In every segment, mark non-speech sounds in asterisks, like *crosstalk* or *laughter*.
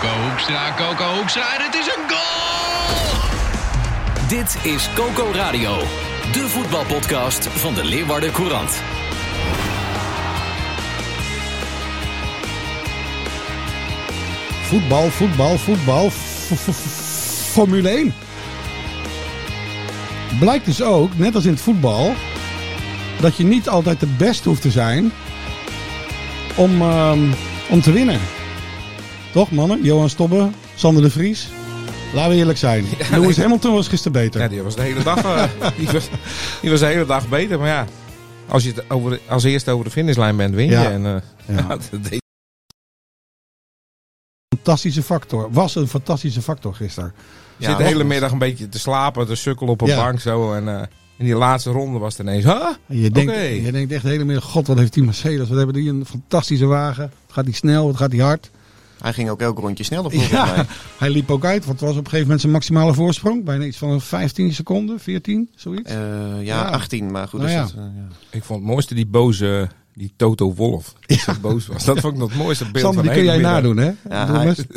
Coco Hoekstra, Coco Hoekstra en het is een goal! Dit is Coco Radio, de voetbalpodcast van de Leeuwarden Courant. Voetbal, voetbal, voetbal. Formule 1. Blijkt dus ook, net als in het voetbal, dat je niet altijd de beste hoeft te zijn om, ehm, om te winnen. Toch, mannen? Johan Stobbe, Sander de Vries. Laten we eerlijk zijn. Lewis Hamilton was gisteren beter. Ja, die was de hele dag, eh, *laughs* die was, die was de hele dag beter. Maar ja, als je het over als eerste over de finishlijn bent, win je. Ja. En, eh, Ja. *laughs* ja, fantastische factor. Was een fantastische factor gisteren. je zit de hele middag een beetje te slapen, te sukkelen op een Ja. bank zo. En eh, in die laatste ronde was het ineens, huh? En je denkt, je denkt echt de hele middag, god wat heeft die Mercedes, wat hebben die een fantastische wagen. Wat gaat die snel, wat gaat die hard. Hij ging ook elk rondje sneller volgens mij. Ja, *laughs* hij liep ook uit, want het was op een gegeven moment zijn maximale voorsprong. Bijna iets van 15 seconden, 14, zoiets. Eh, ja, Ja. 18, maar goed. Nou dus ja. dat, eh, ja. Ik vond het mooiste die boze, die Toto Wolf. Die zo boos was. Dat vond ik nog het mooiste beeld Sander, van die kun jij middag. nadoen, hè?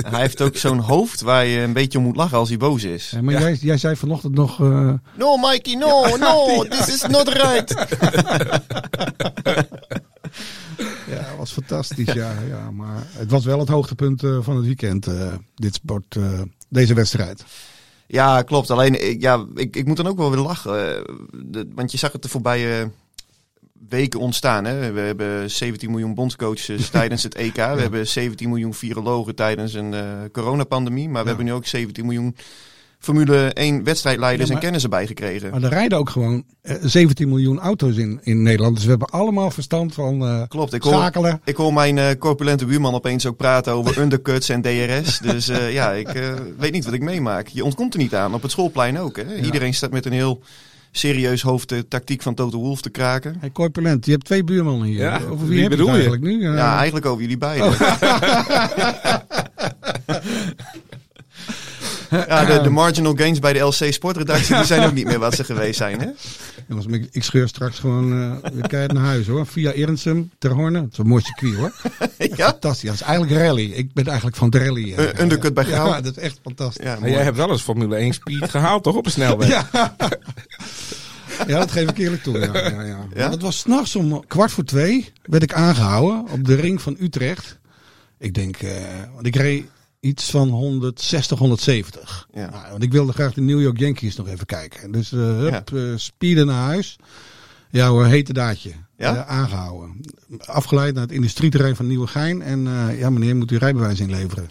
Hij, heeft ook zo'n hoofd waar je een beetje om moet lachen als hij boos is. Ja, maar Ja. Jij, jij zei vanochtend nog... eh, No, Mikey, no, no, *laughs* this is not right. *laughs* ja, was fantastisch, ja, *laughs* ja. Maar het was wel het hoogtepunt eh, van het weekend, eh, dit sport, eh, deze wedstrijd. Ja, klopt. Alleen, ik- ja, ik, ik moet dan ook wel weer lachen. de- want je zag het de voorbije weken ontstaan. Hè? We hebben 17 miljoen bondscoaches *laughs* tijdens het EK. We hebben 17 miljoen virologen tijdens een eh, coronapandemie. Maar we hebben nu ook 17 miljoen Formule 1 wedstrijdleiders Ja, maar- en kennis erbij gekregen. Maar er rijden ook gewoon eh, 17 miljoen auto's in, in Nederland. Dus we hebben allemaal verstand van eh Klopt, ik hoor, schakelen. ik hoor mijn eh, corpulente buurman opeens ook praten over *laughs* undercuts en DRS. Dus eh, ja, ik eh, weet niet wat ik meemaak. Je ontkomt er niet aan. Op het schoolplein ook. Hè? Iedereen staat met een heel serieus hoofd de tactiek van Toto Wolf te kraken. Hey, corpulent, je hebt twee buurmannen hier. Ja, Over wie, wie heb je het bedoel je? eigenlijk nu? Eh, Ja, eigenlijk over jullie beiden. Oh. *laughs* *laughs* Ja, de, de marginal gains bij de LC Sportredactie die zijn ook niet meer wat ze geweest zijn. Hè? Jongens, maar ik, ik scheur straks gewoon eh weer keihard naar huis hoor. Via Erensum, Ter Horne. Het is een mooi circuit hoor. *laughs* Ja? Fantastisch. Dat is eigenlijk rally. Ik ben eigenlijk van de rally. eh. Uh, undercut bij Grauw. Ja, dat is echt fantastisch. Ja, Maar jij hebt wel eens Formule 1 speed gehaald, toch? Op de snelweg. Ja. ja, dat geef ik eerlijk toe. Ja, ja, ja. Dat was s'nachts om kwart voor twee. Werd ik aangehouden op de ring van Utrecht. Ik denk, eh, want ik reed iets van 160, 170. Ja. Nou, want ik wilde graag de New York Yankees nog even kijken. Dus eh hup, eh, speeden naar huis. Ja hoor, hete daadje. Ja? Eh, aangehouden. Afgeleid naar het industrieterrein van Nieuwegein. En ja meneer, moet u rijbewijs inleveren.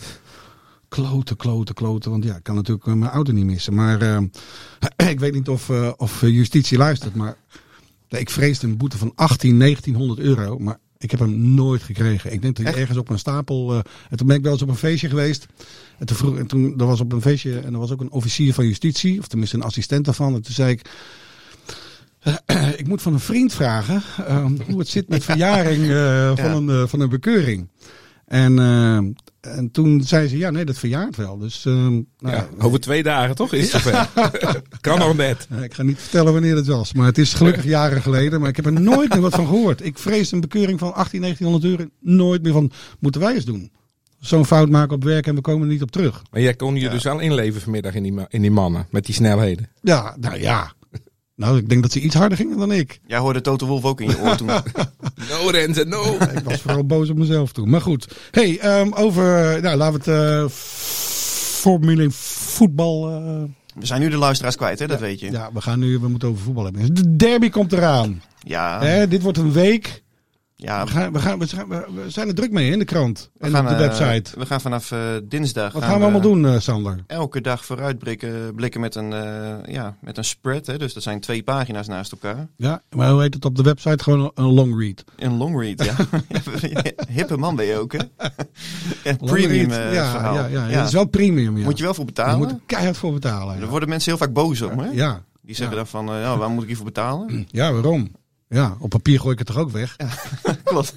Kloten, kloten, kloten. Want ja, ik kan natuurlijk mijn auto niet missen. Maar *clears throat* ik weet niet of, of justitie luistert. Maar nee, ik vreesde een boete van 18, 1900 euro. Maar ik heb hem nooit gekregen. Ik denk dat hij ergens op een stapel... eh, en toen ben ik wel eens op een feestje geweest. En toen, vroeg, en toen er was op een feestje... En er was ook een officier van justitie. Of tenminste een assistent daarvan. En toen zei ik... *clears throat* ik moet van een vriend vragen eh, hoe het zit met *laughs* verjaring eh, van, Ja. een, eh, van een bekeuring. En, eh, en toen zei ze, ja nee, dat verjaart wel. Dus eh, nou, Ja, over twee dagen, toch? Is het zover. *laughs* kan nog net. ik ga niet vertellen wanneer het was. Maar het is gelukkig jaren geleden. Maar ik heb er nooit meer wat van gehoord. Ik vrees een bekeuring van 18, 1900 euro nooit meer van, moeten wij eens doen? Zo'n fout maken op werk en we komen er niet op terug. Maar jij kon je dus wel inleven vanmiddag in die, in die mannen. Met die snelheden. Ja, nou ja. Nou, ik denk dat ze iets harder gingen dan ik. Jij hoorde Toto Wolf ook in je oor toen. *laughs* No Renze, no. *laughs* Ik was vooral boos op mezelf toen. Maar goed. hey, ehm, over, nou, laten we het eh Formule 1 voetbal... eh, We zijn nu de luisteraars kwijt, hè? dat weet je. ja, we gaan nu, we moeten over voetbal hebben. De derby komt eraan. Ja, Hè, dit wordt een week Ja, We, gaan, we, gaan, we, zijn, we zijn er druk mee in de krant we en gaan, op de eh, website. we gaan vanaf eh, dinsdag. Wat gaan we allemaal doen, eh, Sander? Elke dag vooruitblikken blikken met een, ja, met een spread. Hè? Dus dat zijn twee pagina's naast elkaar. Ja, maar hoe heet het op de website? Gewoon een long read. Een long read, ja. *laughs* *laughs* Hippe man ben je ook, hè? Premium read. ja, verhaal. ja, ja, ja. Het is wel premium, ja. Moet je wel voor Je betalen. moet er keihard voor betalen. Daar worden mensen heel vaak boos om, hè? ja. Die zeggen dan van, ja, waar moet ik hiervoor betalen? ja waarom? Ja, op papier gooi ik het toch ook weg? *laughs* Klopt.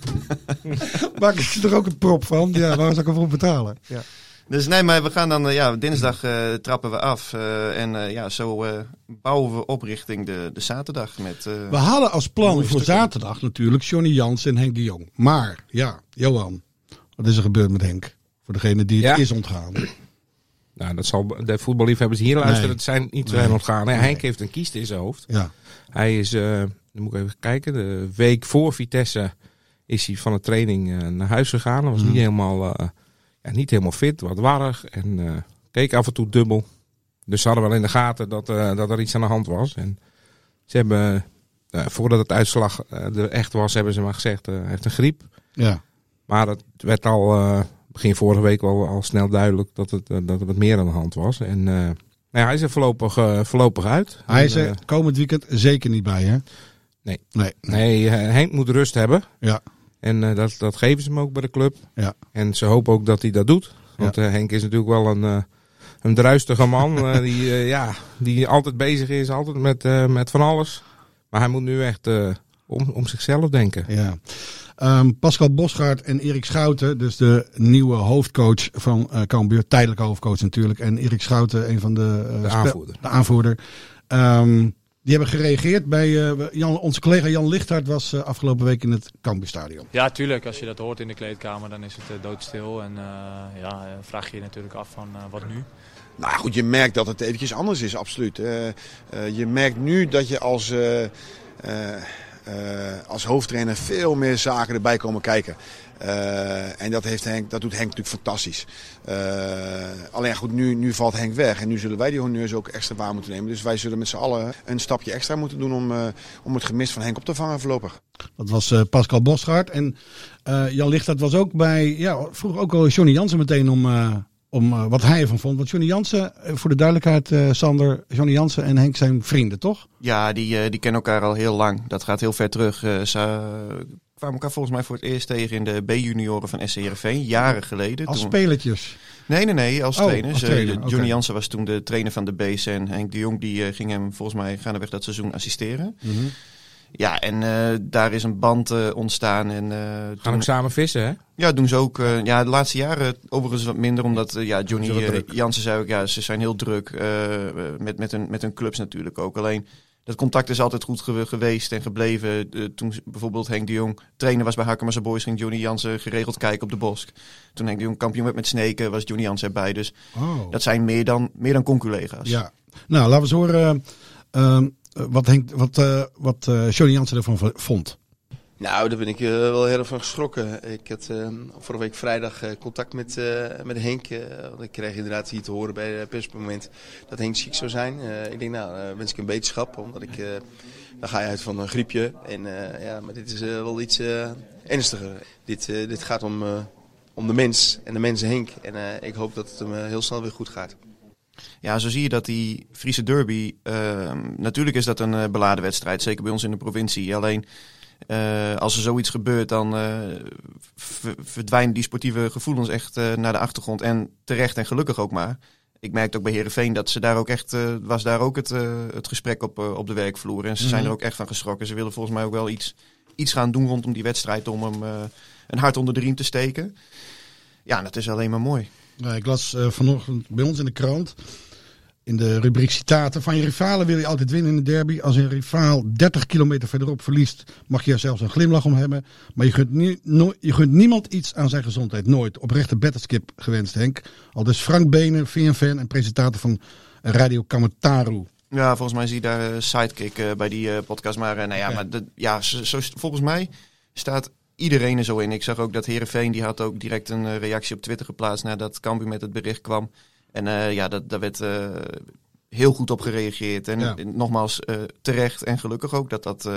Maak ik er ook een prop van? Ja, waar zou ik ervoor betalen? Ja. Dus nee, maar we gaan dan, eh, ja, dinsdag eh, trappen we af. eh, en ja, zo bouwen we op richting de, de zaterdag met... We hadden als plan voor zaterdag natuurlijk Johnny Jans en Henk de Jong. Maar, ja, Johan, wat is er gebeurd met Henk? Voor degene die het Ja. is ontgaan. Nou, dat zal de voetballiefhebbers hier luisteren, Nee. het zijn niet Nee. zijn ontgaan. hè. Henk heeft een kiest in zijn hoofd. Ja, Hij is, eh, dan moet ik even kijken, de week voor Vitesse is hij van de training eh, naar huis gegaan. Hij was niet, helemaal, eh, ja, niet helemaal fit, wat warrig en keek af en toe dubbel. Dus ze hadden wel in de gaten dat, dat er iets aan de hand was. En ze hebben, eh, voordat het uitslag er echt was, hebben ze maar gezegd, hij heeft een griep. ja. Maar het werd al begin vorige week wel al snel duidelijk dat, het, eh, dat er wat meer aan de hand was. En eh, nou ja, hij is er voorlopig, eh, voorlopig uit. Hij is er komend weekend zeker niet bij, hè? Nee. Nee. Nee, Henk moet rust hebben. Ja. En dat, dat geven ze hem ook bij de club. Ja. En ze hopen ook dat hij dat doet. Want Henk is natuurlijk wel een, een druistige man. die, ja, die altijd bezig is, altijd met, met van alles. Maar hij moet nu echt om, om zichzelf denken. Ja. Ehm, Pascal Bosgaard en Erik Schouten, dus de nieuwe hoofdcoach van eh Cambuur, tijdelijke hoofdcoach natuurlijk. En Erik Schouten, een van de, eh, De aanvoerder. de aanvoerder. Ehm, die hebben gereageerd bij eh, Jan, onze collega Jan Lichthart was eh, afgelopen week in het Cambuurstadion. Ja, tuurlijk. Als je dat hoort in de kleedkamer, dan is het doodstil. En eh, ja, vraag je je natuurlijk af van eh, wat nu. Nou goed, je merkt dat het eventjes anders is, absoluut. Eh, eh, je merkt nu dat je als, eh, als hoofdtrainer veel meer zaken erbij komen kijken. Eh, en dat, heeft Henk, dat doet Henk natuurlijk fantastisch. Eh, alleen goed, nu, nu valt Henk weg. En nu zullen wij die honneurs ook extra waar moeten nemen. Dus wij zullen met z'n allen een stapje extra moeten doen om, om het gemis van Henk op te vangen voorlopig. Dat was Pascal Bosgaard. En Jan Lichthart was ook bij, ja, vroeg ook al Johnny Jansen meteen om, om eh, wat hij ervan vond. Want Johnny Jansen, eh, voor de duidelijkheid, eh, Sander, Johnny Jansen en Henk zijn vrienden, toch? Ja, die, die kennen elkaar al heel lang. Dat gaat heel ver terug. Ze kwamen elkaar volgens mij voor het eerst tegen in de B-junioren van SC Heerenveen, jaren geleden. Als Toen- spelertjes. Nee, nee, nee, als Oh, trainers. als trainer, Johnny. Jansen was toen de trainer van de B's en Henk de Jong die ging hem volgens mij gaandeweg dat seizoen assisteren. Mhm. Ja, en eh, daar is een band eh, ontstaan. En, eh, Gaan ook samen vissen, hè? ja, doen ze ook. ja, de laatste jaren overigens wat minder, omdat ja, Johnny. Jansen zei ook, ja, ze zijn heel druk met, met, hun, met hun clubs natuurlijk ook. Alleen dat contact is altijd goed gewe- geweest en gebleven. Toen bijvoorbeeld Henk de Jong trainer was bij Hakemase Boys, ging Johnny Jansen geregeld kijken op de Bosk. Toen Henk de Jong kampioen werd met Sneken, was Johnny Jansen erbij. Dus Oh. dat zijn meer dan, meer dan conculega's. Ja, nou laten we eens horen eh, eh, wat, Henk, wat, eh, wat eh, Johnny Jansen ervan vond. Nou, daar ben ik eh, wel heel erg van geschrokken. Ik had eh, vorige week vrijdag eh, contact met, eh, met Henk. eh, ik kreeg inderdaad hier te horen bij het persmoment dat Henk ziek zou zijn. Eh, ik denk, nou, eh, wens ik een beterschap. Omdat ik, eh, dan ga je uit van een griepje. En, eh, ja, maar dit is eh, wel iets eh, ernstiger. Dit, eh, dit gaat om, eh, om de mens en de mensen Henk. En eh, ik hoop dat het hem eh, heel snel weer goed gaat. Ja, zo zie je dat die Friese derby, ehm, natuurlijk is dat een eh, beladen wedstrijd, zeker bij ons in de provincie. Alleen eh, als er zoiets gebeurt, dan v- verdwijnen die sportieve gevoelens echt naar de achtergrond. En terecht en gelukkig ook maar. Ik merkte ook bij Herenveen dat ze daar ook echt, was daar ook het, het gesprek op, op de werkvloer. En ze zijn Mhm. er ook echt van geschrokken. Ze willen volgens mij ook wel iets, iets gaan doen rondom die wedstrijd om hem een hart onder de riem te steken. Ja, en dat is alleen maar mooi. Nou, ik las eh, vanochtend bij ons in de krant. In de rubriek citaten. Van je rivalen wil je altijd winnen in de derby. Als een rivaal 30 kilometer verderop verliest, mag je er zelfs een glimlach om hebben. Maar je gunt, nie- no- je gunt niemand iets aan zijn gezondheid. Nooit. Oprechte betterskip gewenst, Henk. Al dus Frank Benen, VN-fan en presentator van Radio Kamataru. Ja, volgens mij zie je daar eh, sidekick eh, bij die podcast. Maar nou ja, Ja. maar de, ja, zo, zo- volgens mij staat iedereen er zo in. Ik zag ook dat Herenveen die had ook direct een eh, reactie op Twitter geplaatst nadat Cambuur met het bericht kwam. En eh, ja, dat, daar werd eh, heel goed op gereageerd. En Ja. nogmaals, terecht en gelukkig ook dat dat,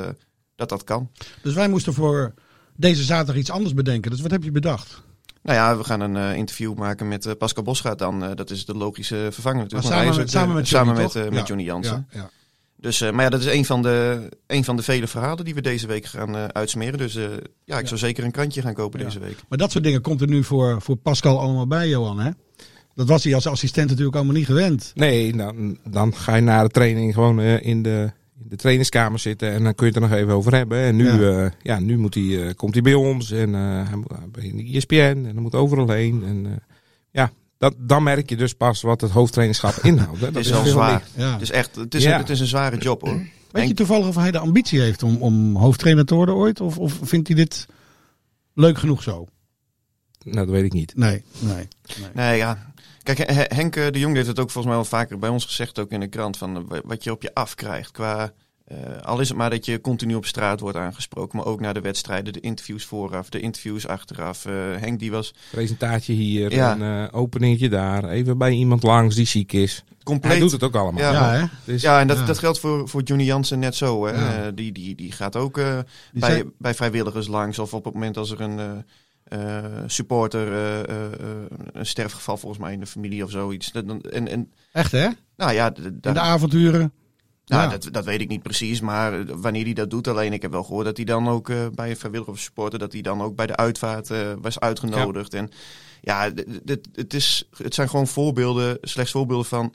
dat, dat kan. Dus wij moesten voor deze zaterdag iets anders bedenken. Dus wat heb je bedacht? Nou ja, we gaan een interview maken met Pascal Bosgaard dan. Dat is de logische vervanger natuurlijk. Maar Want samen hij is met- ook de- samen met Johnny, samen met, met Johnny Jansen. Ja, ja. Dus, eh, maar ja, dat is een van, de, een van de vele verhalen die we deze week gaan eh, uitsmeren. Dus eh, ja, ik zou zeker een krantje gaan kopen Ja. deze week. Maar dat soort dingen komt er nu voor, voor Pascal allemaal bij, Johan. Hè? Dat was hij als assistent natuurlijk allemaal niet gewend. Nee, dan, dan ga je na de training gewoon eh, in, de, in de trainingskamer zitten en dan kun je het er nog even over hebben. En nu, Ja. ja. ja, nu moet hij, eh, komt hij bij ons en eh, hij moet bij de ESPN en hij moet overal heen. En, eh, ja, dat, dan merk je dus pas wat het hoofdtrainingschap *laughs* inhoudt. Hè. Het Dat is wel zwaar. Ja. Het is echt, het is, Ja. een, het is een zware job hoor. *clears throat* Weet je toevallig of hij de ambitie heeft om, om hoofdtrainer te worden ooit? Of, of vindt hij dit leuk genoeg zo? Nou, dat weet ik niet. Nee, nee. Nee, ja. Kijk, He- Henk de Jong heeft het ook volgens mij wel vaker bij ons gezegd, ook in de krant, van wat je op je afkrijgt. Qua, eh, al is het maar dat je continu op straat wordt aangesproken, maar ook naar de wedstrijden, de interviews vooraf, de interviews achteraf. Eh, Henk die was Presentatie hier, Ja. een eh, openingetje daar, even bij iemand langs die ziek is. compleet... Hij doet het ook allemaal. Ja. Ja, hè? Dus, Ja, en dat, Ja. dat geldt voor, voor Johnny Jansen net zo. Hè. Ja. Die, die, die gaat ook eh, Die bij, zijn- bij vrijwilligers langs. Of op het moment als er een eh, eh, supporter, eh, eh, eh, een sterfgeval volgens mij in de familie of zoiets. Dat- dan- En, en, Echt, hè? nou ja, de avonturen. Nou, Ja. dat, dat weet ik niet precies, maar eh, wanneer hij dat doet. Alleen ik heb wel gehoord dat hij dan ook eh, bij een vrijwilliger of supporter, dat hij dan ook bij de uitvaart eh, was uitgenodigd. En ja, d- dit- het, is, het zijn gewoon voorbeelden, slechts voorbeelden van.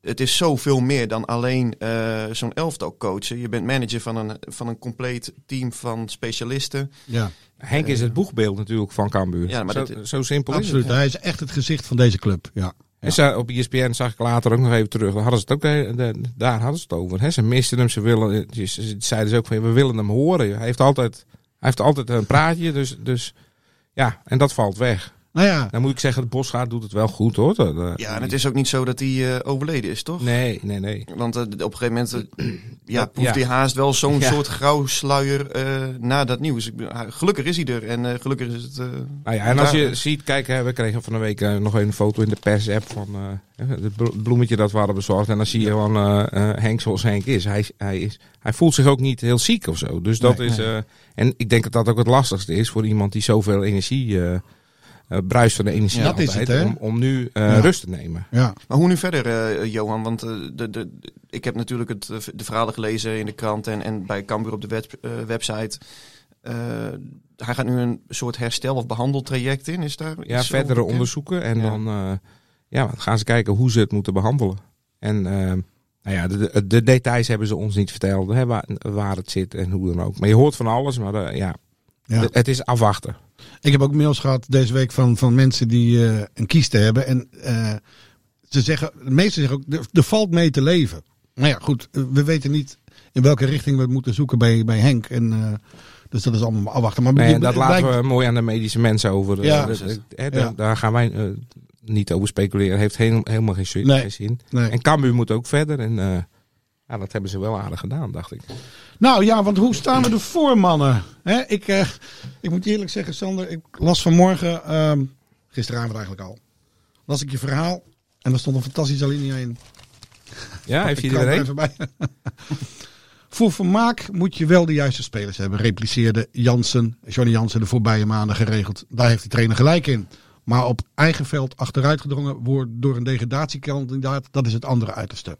Het is zoveel meer dan alleen eh, zo'n elftal coachen. Je bent manager van een, van een compleet team van specialisten. Ja, Henk is het boegbeeld natuurlijk van Cambuur. Ja, maar zo, dat- zo simpel absoluut. is het. Hij is echt het gezicht van deze club. Ja. En op ESPN zag ik later ook nog even terug. Daar hadden ze het ook daar hadden ze het over. Ze misten hem, ze willen. Ze ze zeiden ze ook van we willen hem horen. Hij heeft altijd, hij heeft altijd een praatje. Dus, dus ja, en dat valt weg. Nou ja, Dan moet ik zeggen, de Bosgaard doet het wel goed hoor. Dat, eh, Ja, en het is ook niet zo dat hij eh, overleden is, toch? Nee, nee, nee. Want eh, op een gegeven moment *clears throat* ja, proeft ja. hij haast wel zo'n Ja. soort grauw sluier eh, na dat nieuws. Ik, gelukkig is hij er en gelukkig is het... eh, Nou ja, en als je ziet, kijk, hè, we kregen van de week nog een foto in de pers-app van eh, het blo- bloemetje dat we hadden bezorgd. En dan zie je gewoon Henk zoals Henk is. Hij, hij is. hij voelt zich ook niet heel ziek of zo. Dus dat Nee, is. nee. eh, en ik denk dat dat ook het lastigste is voor iemand die zoveel energie. Eh bruist van de energie Ja, altijd, het, om, om nu eh, Ja. rust te nemen. ja. Maar hoe nu verder, eh, Johan? Want eh, de, de, ik heb natuurlijk het, de verhalen gelezen in de krant en, en bij Cambuur op de web, website. Eh, hij gaat nu een soort herstel- of behandeltraject in. Is daar Ja, iets verdere over onderzoeken. En Ja. dan eh, ja, gaan ze kijken hoe ze het moeten behandelen. En nou ja, de, de, de details hebben ze ons niet verteld. Hè, waar, waar het zit en hoe dan ook. Maar je hoort van alles. Maar ja, Ja. het- het is afwachten. Ik heb ook mails gehad deze week van, van mensen die eh, een kieste hebben. En eh, ze zeggen, de meesten zeggen ook, er, er valt mee te leven. Nou ja, goed, eh, we weten niet in welke richting we het moeten zoeken bij, bij Henk. En, dus dat is allemaal maar afwachten. Maar Nee, je- en dat laten we mooi aan de medische mensen over. Ja, daar, Ja. daar gaan wij niet over speculeren. Heeft helemaal geen zin. Nee. Nee. En Cambuur moet ook verder. En ja, dat hebben ze wel aardig gedaan, dacht ik. Nou ja, want hoe staan we ervoor, mannen? Ik, eh, ik moet je eerlijk zeggen, Sander, ik las vanmorgen, ehm, gisteravond eigenlijk al, las ik je verhaal. En er stond een fantastische alinea in. Ja, heeft er een? even bij. *laughs* Voor vermaak moet je wel de juiste spelers hebben. Repliceerde Jansen, Johnny Jansen de voorbije maanden geregeld. Daar heeft de trainer gelijk in. Maar op eigen veld achteruitgedrongen wordt door een degradatiekandidaat, dat is het andere uiterste.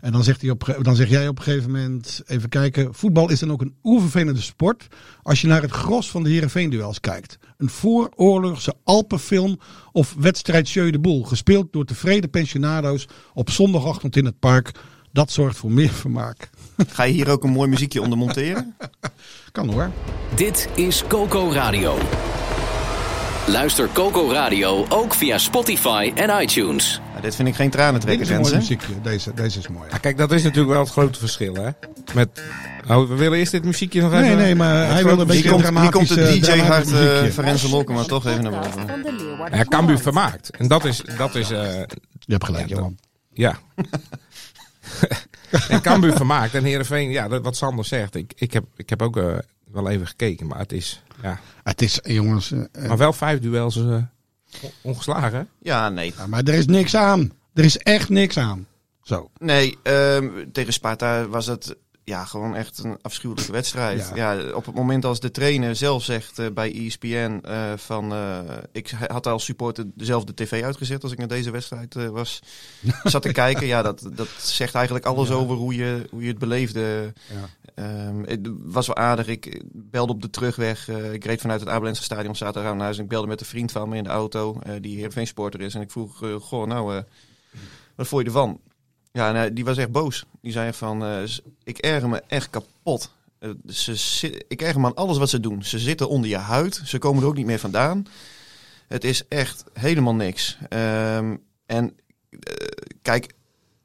En dan, zegt hij op, dan zeg jij op een gegeven moment, even kijken, voetbal is dan ook een oervervelende sport als je naar het gros van de Heerenveen-duels kijkt. Een vooroorlogse Alpenfilm of wedstrijd Jeu de Boel, gespeeld door tevreden pensionado's op zondagochtend in het park. Dat zorgt voor meer vermaak. *laughs* Ga je hier ook een mooi muziekje onder monteren? *laughs* Kan hoor. Dit is Coco Radio. Luister Coco Radio ook via Spotify en iTunes. Nou, dit vind ik geen Dit tranentrekker, is een mooi muziekje. Deze, deze is mooi. Ja, kijk, dat is natuurlijk wel het grote verschil, hè? Met, oh, we willen eerst dit muziekje nog Nee, even... nee, maar hij wil een Hier beetje komt, een hier komt de DJ hard uh. Ferenc Lokken, maar toch even naar boven. Ja, Cambuur Voetbal. vermaakt. En dat is... Dat is eh, Je hebt gelijk, Ja, Johan. ja. *laughs* en Cambuur vermaakt. En Heerenveen, ja, dat, wat Sander zegt. Ik, ik, heb, ik heb ook eh, wel even gekeken, maar het is... Ja, Het is, eh, jongens, maar wel vijf duels ongeslagen? Ja, nee. ja, maar er is niks aan. Er is echt niks aan. Zo. Nee, ehm, tegen Sparta was het... ja, gewoon echt een afschuwelijke wedstrijd. Ja. op het moment als de trainer zelf zegt eh, bij ESPN eh, van... eh, ik had als supporter dezelfde tv uitgezet als ik naar deze wedstrijd eh, was. *laughs* zat te kijken. Ja, dat, dat zegt eigenlijk alles over hoe je, hoe je het beleefde. Ehm, het was wel aardig. Ik belde op de terugweg. eh, ik reed vanuit het Abelense stadion zaterdag naar huis. En ik belde met een vriend van me in de auto, eh, die Heerenveen sporter is. En ik vroeg, eh, goh, nou, wat vond je ervan? Ja, die was echt boos. Die zei van, ik erger me echt kapot. Ze, ik erger me aan alles wat ze doen. Ze zitten onder je huid. Ze komen er ook niet meer vandaan. Het is echt helemaal niks. Ehm, en kijk,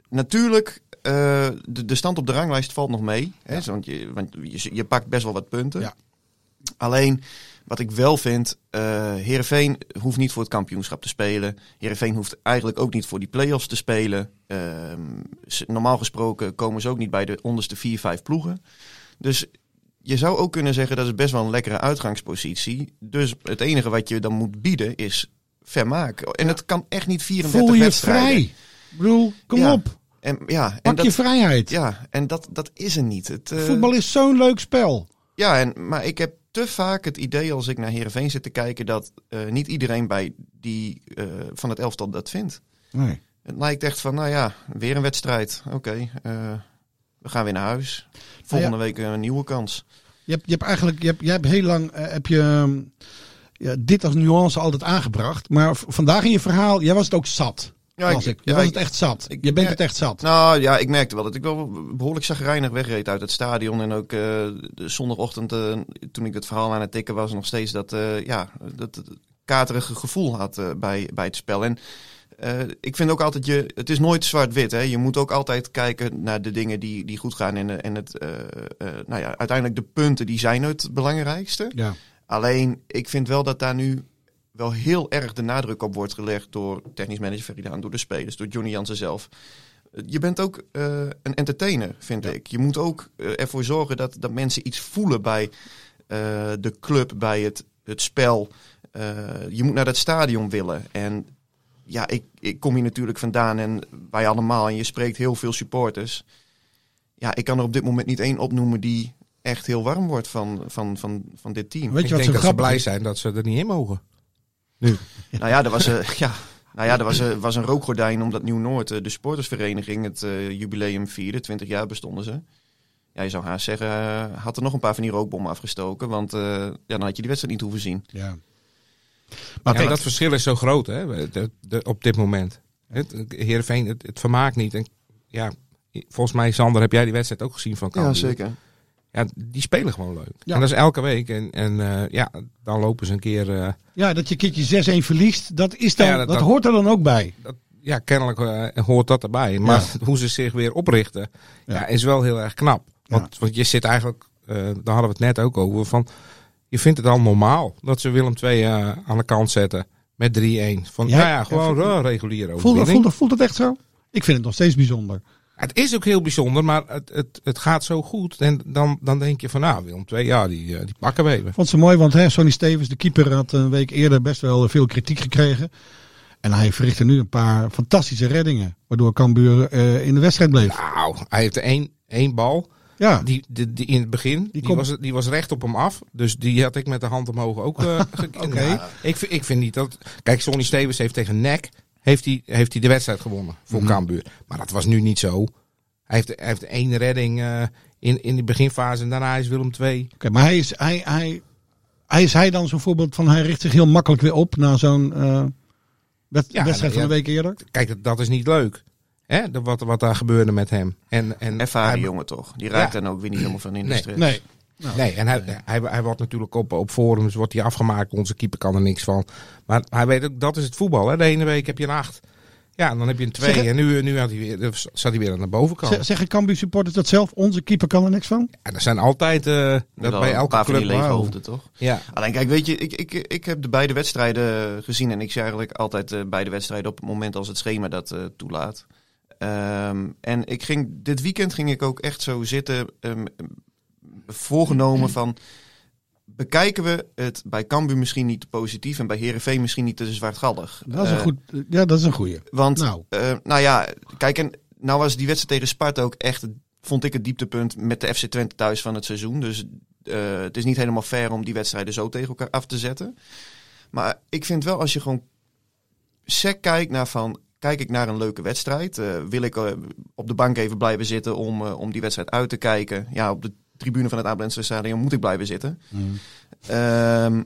natuurlijk, de, de stand op de ranglijst valt nog mee. Hè, want je, want je, je pakt best wel wat punten. Ja. Alleen, wat ik wel vind, eh Heerenveen hoeft niet voor het kampioenschap te spelen. Heerenveen hoeft eigenlijk ook niet voor die play-offs te spelen. Ehm, normaal gesproken komen ze ook niet bij de onderste vier, vijf ploegen. Dus je zou ook kunnen zeggen dat is best wel een lekkere uitgangspositie. Dus het enige wat je dan moet bieden is vermaak. En het kan echt niet 34 Voel je wedstrijden. vrij. Ik bedoel, kom Ja. op. En, ja, en Pak dat, je vrijheid. Ja, en dat, dat is er niet. Het, eh, Voetbal is zo'n leuk spel. ja, en, maar ik heb te vaak het idee als ik naar Heerenveen zit te kijken... dat eh, niet iedereen bij die eh, van het elftal dat vindt. Nee. Het lijkt echt van, nou ja, weer een wedstrijd. Oké, we gaan weer naar huis. Volgende week een nieuwe kans. Je hebt, je hebt eigenlijk, je hebt, jij hebt heel lang, heb je ja, dit als nuance altijd aangebracht. Maar vandaag in je verhaal, jij was het ook zat. Ja, was ik. Je ja, was het echt zat. ik je bent het echt zat. Nou ja, ik merkte wel dat ik wel behoorlijk zagrijnig wegreed uit het stadion. En ook eh, de zondagochtend, eh, toen ik het verhaal aan het tikken was, nog steeds dat, eh, ja, dat, katerige gevoel had bij, bij het spel. En ik vind ook altijd, je, het is nooit zwart-wit. Hè? Je moet ook altijd kijken naar de dingen die, die goed gaan. En, en het, nou ja, uiteindelijk de punten, die zijn het belangrijkste. Ja. Alleen, ik vind wel dat daar nu wel heel erg de nadruk op wordt gelegd door technisch manager Veridaan, door de spelers, door Johnny Jansen zelf. Je bent ook eh, een entertainer, vind ik. Je moet ook eh, ervoor zorgen dat, dat mensen iets voelen bij eh, de club, bij het, het spel. Eh, je moet naar dat stadion willen. En ja, ik, ik kom hier natuurlijk vandaan en wij allemaal. En je spreekt heel veel supporters. Ja, ik kan er op dit moment niet één opnoemen die echt heel warm wordt van, van, van, van dit team. Weet ik je wat denk zo dat ze grappig blij zijn dat ze er niet in mogen. *laughs* Nou ja, er was, eh, ja, nou ja, er was, eh, was een rookgordijn omdat Nieuw-Noord, eh, de sportersvereniging, het eh, jubileum vierde. 20 jaar bestonden ze. Ja, je zou haast zeggen, had er nog een paar van die rookbommen afgestoken. Want eh, ja, dan had je die wedstrijd niet hoeven zien. Ja. Maar kijk- dat verschil is zo groot hè, de, de- op dit moment. Het, Heerenveen, het, het vermaakt niet. En, ja, volgens mij, Sander, heb jij die wedstrijd ook gezien van Cambuur? Ja, zeker. Ja, die spelen gewoon leuk. Ja. En dat is elke week. En, en eh, ja, dan lopen ze een keer... eh, Ja, dat je keertje 6-1 verliest, dat, is dan, Ja, dat, dat- dat- hoort er dan ook bij. ja, kennelijk eh, hoort dat erbij. Maar *laughs* hoe ze zich weer oprichten, ja. is wel heel erg knap. Want, want je zit eigenlijk, daar hadden we het net ook over, van je vindt het al normaal dat ze Willem II eh, aan de kant zetten met 3-1. Van Ja, ja, ja, gewoon Voelt, overwinning. voelt, voelt het echt zo? Ik vind het nog steeds bijzonder. Het is ook heel bijzonder, maar het, het, het gaat zo goed. En dan, dan denk je van, nou, Willem II, ja, die, eh, die pakken we even. Ik vond ze mooi, want hè, Sonny Stevens, de keeper, had een week eerder best wel veel kritiek gekregen. En hij verrichtte nu een paar fantastische reddingen. Waardoor Cambuur eh, in de wedstrijd bleef. Nou, hij heeft één, één bal. Ja. Die, die, die in het begin, die, was, die was recht op hem af. Dus die had ik met de hand omhoog ook *laughs* uh, Oké. ik, vind- ik vind niet dat... Kijk, Sonny Stevens heeft tegen NEC heeft hij, heeft hij de wedstrijd gewonnen voor Mhm. Cambuur. Maar dat was nu niet zo. Hij heeft, hij heeft één redding eh, in, in de beginfase en daarna is Willem II. Oké, maar hij is hij, hij, hij is hij dan zo'n voorbeeld van hij richt zich heel makkelijk weer op na zo'n eh, wed- Ja, wedstrijd van ja. een week eerder? Kijk, dat is niet leuk. Hè? de- Wat, wat daar gebeurde met hem. En, en Ervaren jongen toch? Die raakt Ja. dan ook weer niet helemaal van in de Nee. stress. Nee. Nee, en hij, hij, hij wordt natuurlijk op, op forums wordt hij afgemaakt. Onze keeper kan er niks van. Maar hij weet ook, dat is het voetbal. Hè? De ene week heb je een acht. Ja, en dan heb je een twee. Zeg- En nu, nu had hij weer, dus zat hij weer aan de bovenkant. Zeg- Zeggen Cambuur supporters dat zelf? Onze keeper kan er niks van? En er zijn altijd, eh, dat bij een elke paar van die club. hoofden, toch? Ja. Alleen kijk, weet je, ik, ik, ik heb de beide wedstrijden gezien. En ik zie eigenlijk altijd eh, beide wedstrijden op het moment als het schema dat eh, toelaat. Ehm, en ik ging, dit weekend ging ik ook echt zo zitten, ehm, voorgenomen van... Bekijken we het bij Cambuur misschien niet te positief en bij Herenveen misschien niet te zwartgallig? Dat is een Eh, goed, ja, dat is een goeie. Want, Nou. nou. nou ja, kijk, en nou was die wedstrijd tegen Sparta ook echt vond ik het dieptepunt met de FC Twente thuis van het seizoen. Dus eh, het is niet helemaal fair om die wedstrijden zo tegen elkaar af te zetten. Maar ik vind wel als je gewoon sec kijkt naar van... Kijk ik naar een leuke wedstrijd? eh, wil ik eh, op de bank even blijven zitten om, eh, om die wedstrijd uit te kijken? Ja, op de tribune van het Abelensse Stadion moet ik blijven zitten. Ehm,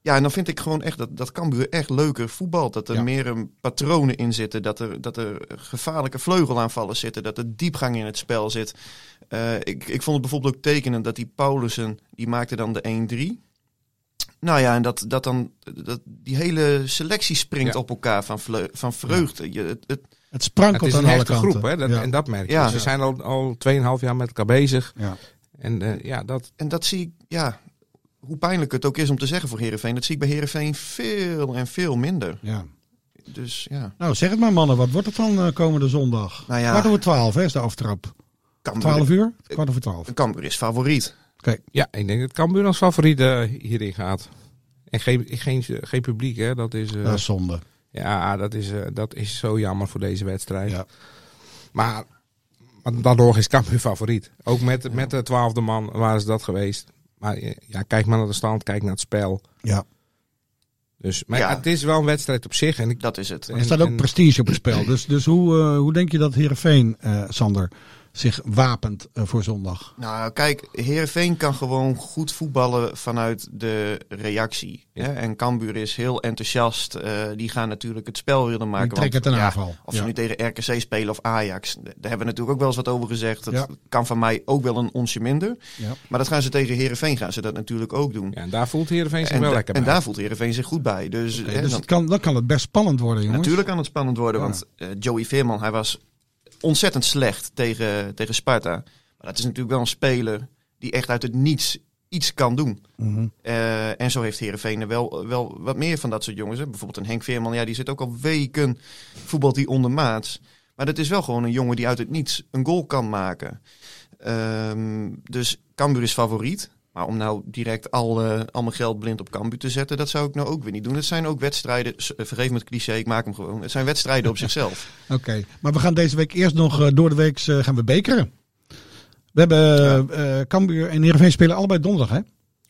ja, en dan vind ik gewoon echt dat, dat Cambuur echt leuker voetbal. Dat er Ja. meer een patronen in zitten. Dat er, dat er gevaarlijke vleugelaanvallen zitten. Dat er diepgang in het spel zit. Eh, ik, ik vond het bijvoorbeeld ook tekenend dat die Paulussen, die maakte dan de 1-3. Nou ja, en dat, dat dan dat die hele selectie springt Ja. op elkaar van, van vreugde. Je, het, het, Het Het sprankelt is aan een alle hechte kanten. groep, hè? Dat, ja. en dat merk je. Ja. Ze zijn al, al 2,5 jaar met elkaar bezig. Ja. En eh, ja, dat, en dat zie ik, ja, hoe pijnlijk het ook is om te zeggen voor Herenveen, dat zie ik bij Herenveen veel en veel minder. ja. Dus ja, Nou, zeg het maar mannen. Wat wordt het dan eh, komende zondag? Nou ja. Kwart over twaalf hè, is de aftrap. Cambuur, 12 uur? Kwart over twaalf. Cambuur is favoriet. Ja, ik denk dat Cambuur als favoriet eh, hierin gaat. En geen, geen, geen publiek, hè? Dat is, eh, Dat is zonde. ja, dat is, eh, dat is zo jammer voor deze wedstrijd. Ja. Maar, maar daardoor is Cambuur favoriet. Ook met, met de twaalfde man waren ze dat geweest. Maar ja, kijk maar naar de stand, kijk naar het spel. Ja. Dus, maar Ja. ja, het is wel een wedstrijd op zich. En ik, Dat is het. Er staat ook en- prestige op het spel. Dus, dus hoe, eh, hoe denk je dat Heerenveen, eh Sander, zich wapent eh, voor zondag? Nou, kijk, Heerenveen kan gewoon goed voetballen vanuit de reactie. Ja. Hè? En Cambuur is heel enthousiast. Eh, die gaan natuurlijk het spel willen maken. Die trekken ten ja, aanval. Of ze nu tegen RKC spelen of Ajax. Daar hebben we natuurlijk ook wel eens wat over gezegd. Dat Ja. kan van mij ook wel een onsje minder. Ja. Maar dat gaan ze tegen Heerenveen gaan ze dat natuurlijk ook doen. ja, en daar voelt Heerenveen zich en, wel lekker en bij. daar voelt Heerenveen zich goed bij. Dus, hè, dus dan- het kan, dan kan het best spannend worden, jongens. Natuurlijk kan het spannend worden, Ja. want eh, Joey Veerman, hij was ontzettend slecht tegen, tegen Sparta. Maar dat is natuurlijk wel een speler die echt uit het niets iets kan doen. Mhm. Eh, en zo heeft Heerenveen er wel, wel wat meer van dat soort jongens. Hè. Bijvoorbeeld een Henk Veerman, ja, die zit ook al weken voetbalt die ondermaats. Maar dat is wel gewoon een jongen die uit het niets een goal kan maken. Ehm, dus Cambuur is favoriet. Maar om nou direct al, eh, al mijn geld blind op Cambuur te zetten, dat zou ik nou ook weer niet doen. Het zijn ook wedstrijden, eh, vergeef me het cliché, ik maak hem gewoon. Het zijn wedstrijden op *laughs* zichzelf. Oké, maar we gaan deze week eerst nog eh, door de week eh, gaan we bekeren. We hebben eh eh, Cambuur en Heerenveen spelen allebei donderdag, hè?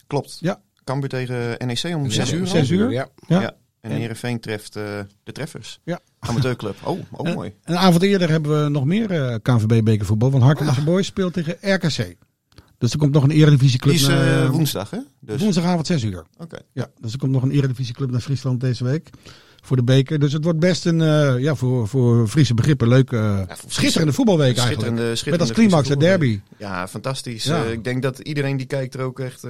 Klopt. Ja. Cambuur tegen NEC om Ja, 6 uur. al. zes uur? Ja. Ja. Ja. En En- Heerenveen treft eh, de treffers. Ja. Amateurclub. Oh, oh En- mooi. Een avond eerder hebben we nog meer eh KNVB-bekervoetbal. Want Hartelijke Boys speelt tegen RKC. Dus er komt nog een eredivisieclub Die is eh, woensdag, hè? Dus, Woensdagavond 6 uur. Oké. Ja, dus er komt nog een eredivisieclub naar Friesland deze week. Voor de beker. Dus het wordt best een, eh, ja, voor, voor Friese begrippen, leuke, eh, schitterende voetbalweek eigenlijk. Schitterende, Met als climax de voetbal. derby. Ja, fantastisch. Ja. Ik denk dat iedereen die kijkt er ook echt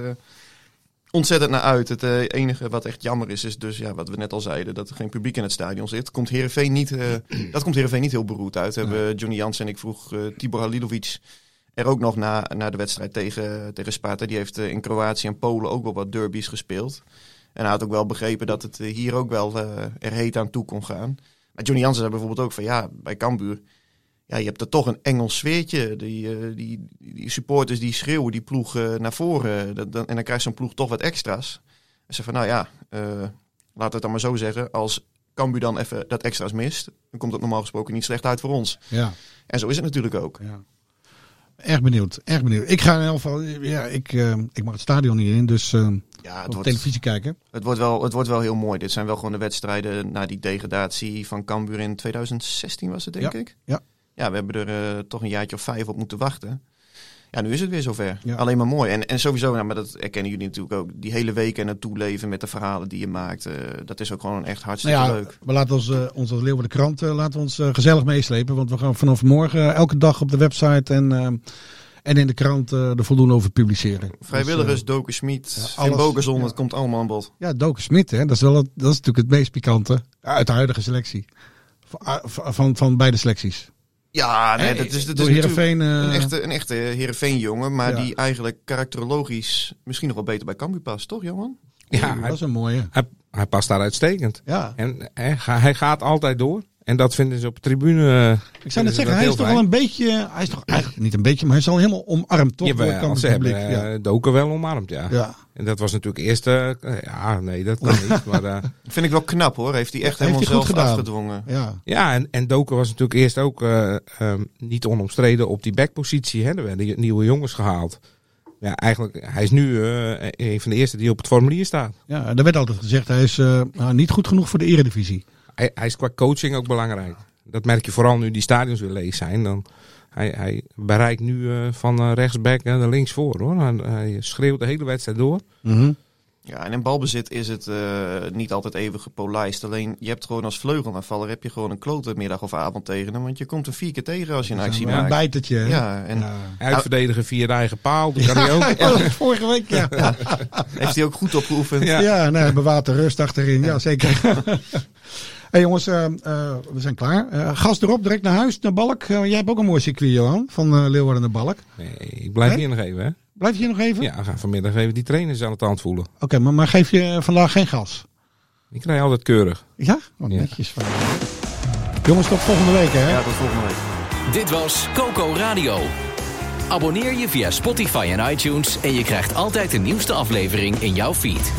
ontzettend naar uit. Het enige wat echt jammer is, is dus ja, wat we net al zeiden, dat er geen publiek in het stadion zit. Komt Heerenveen niet, dat komt Heerenveen niet heel beroerd uit. Hebben Johnny Jans en ik vroeg Tibor Halilovic er ook nog na, na de wedstrijd tegen, tegen Sparta. Die heeft eh, in Kroatië en Polen ook wel wat derbies gespeeld. En hij had ook wel begrepen dat het eh, hier ook wel eh, er heet aan toe kon gaan. Maar Johnny Jansen zei bijvoorbeeld ook van ja, bij Cambuur ja, je hebt er toch een Engels sfeertje. Die, die, die supporters die schreeuwen die ploeg naar voren. Dat, dan, en dan krijgt zo'n ploeg toch wat extra's. En ze van, nou ja, eh laat het dan maar zo zeggen. Als Cambuur dan even dat extra's mist, dan komt het normaal gesproken niet slecht uit voor ons. Ja. En zo is het natuurlijk ook. Ja. Erg benieuwd, erg benieuwd. Ik ga in elk geval, ja, ik, eh, ik mag het stadion niet in, dus eh, Ja, het wordt, televisie kijken. het, wordt wel, het wordt wel heel mooi. Dit zijn wel gewoon de wedstrijden na die degradatie van Cambuur in 2016 was het, denk Ja, ik. ja. Ja, we hebben er eh, toch een jaartje of vijf op moeten wachten. Ja, nu is het weer zover. Ja. Alleen maar mooi. En, en sowieso, nou, maar dat erkennen jullie natuurlijk ook. Die hele week en het toeleven met de verhalen die je maakt. eh, dat is ook gewoon echt hartstikke Nou ja, leuk. we laten ons, eh, ons als Leeuwen de Krant eh, laten ons gezellig meeslepen. Want we gaan vanaf morgen elke dag op de website en, en in de krant er voldoende over publiceren. Vrijwilligers, Dus, Doken Schmid, ja, ja. het komt allemaal aan bod. ja, Doken Smit, hè, dat, is wel het, dat is natuurlijk het meest pikante uit de huidige selectie. Van, van, van, van beide selecties. Ja, nee, dat is, dat is natuurlijk Heerenveen, eh, een echte, een echte Heerenveen-jongen. Maar Ja. die eigenlijk karakterologisch misschien nog wel beter bij Cambuur past. Toch, Johan? Ja, dat is een mooie. hij, hij past daar uitstekend. Ja. En hij gaat altijd door. En dat vinden ze op de tribune. eh, Ik zou net zeggen, hij is toch wel een beetje, hij is toch eigenlijk niet een beetje, maar hij is al helemaal omarmd toch? door het Jawel, Cambuur ze hebben publiek. eh, Doken wel omarmd, ja. ja. En dat was natuurlijk eerst... eh, ja, nee, dat kan niet. *laughs* maar eh, Vind ik wel knap hoor. Heeft hij echt Heeft helemaal hij goed zelf gedaan. afgedwongen. Ja. Ja, en, en Doken was natuurlijk eerst ook eh, ehm, niet onomstreden op die backpositie. Hè. Er werden nieuwe jongens gehaald. Ja, eigenlijk, hij is nu eh, een van de eerste die op het formulier staat. ja, er werd altijd gezegd, hij is eh, nou, niet goed genoeg voor de eredivisie. Hij, hij is qua coaching ook belangrijk. Dat merk je vooral nu die stadions weer leeg zijn. Dan, hij, hij bereikt nu eh, van eh, rechtsback naar links voor hoor. Hij, hij schreeuwt de hele wedstrijd door. Ja, en in balbezit is het eh, niet altijd even gepolijst. Alleen je hebt gewoon als vleugelaanvaller heb je gewoon een klote middag of avond tegen hem. Want je komt er vier keer tegen als je een actie Een maakt. bijtertje. hè? Ja, en Ja. Uitverdedigen via de eigen paal. Dat kan hij ook. *laughs* Ja, vorige week, ja. Ja, heeft hij ook goed opgeoefend. Ja. nee, bewaart de rust achterin. Ja, zeker. *laughs* hey jongens, eh, eh, we zijn klaar. Eh, gas erop, direct naar huis, naar Balk. Jij hebt ook een mooi circuit, Johan, van eh, Leeuwarden naar Balk. Nee, ik blijf hier nog even hè. Blijf je hier nog even? Ja, we gaan vanmiddag even die trainers aan het hand voelen. Oké, maar, maar geef je vandaag geen gas? Ik krijg altijd keurig. Ja? Oh, Ja. netjes van je. Jongens, tot volgende week, hè? Ja, tot volgende week. Dit was Coco Radio. Abonneer je via Spotify en iTunes en je krijgt altijd de nieuwste aflevering in jouw feed.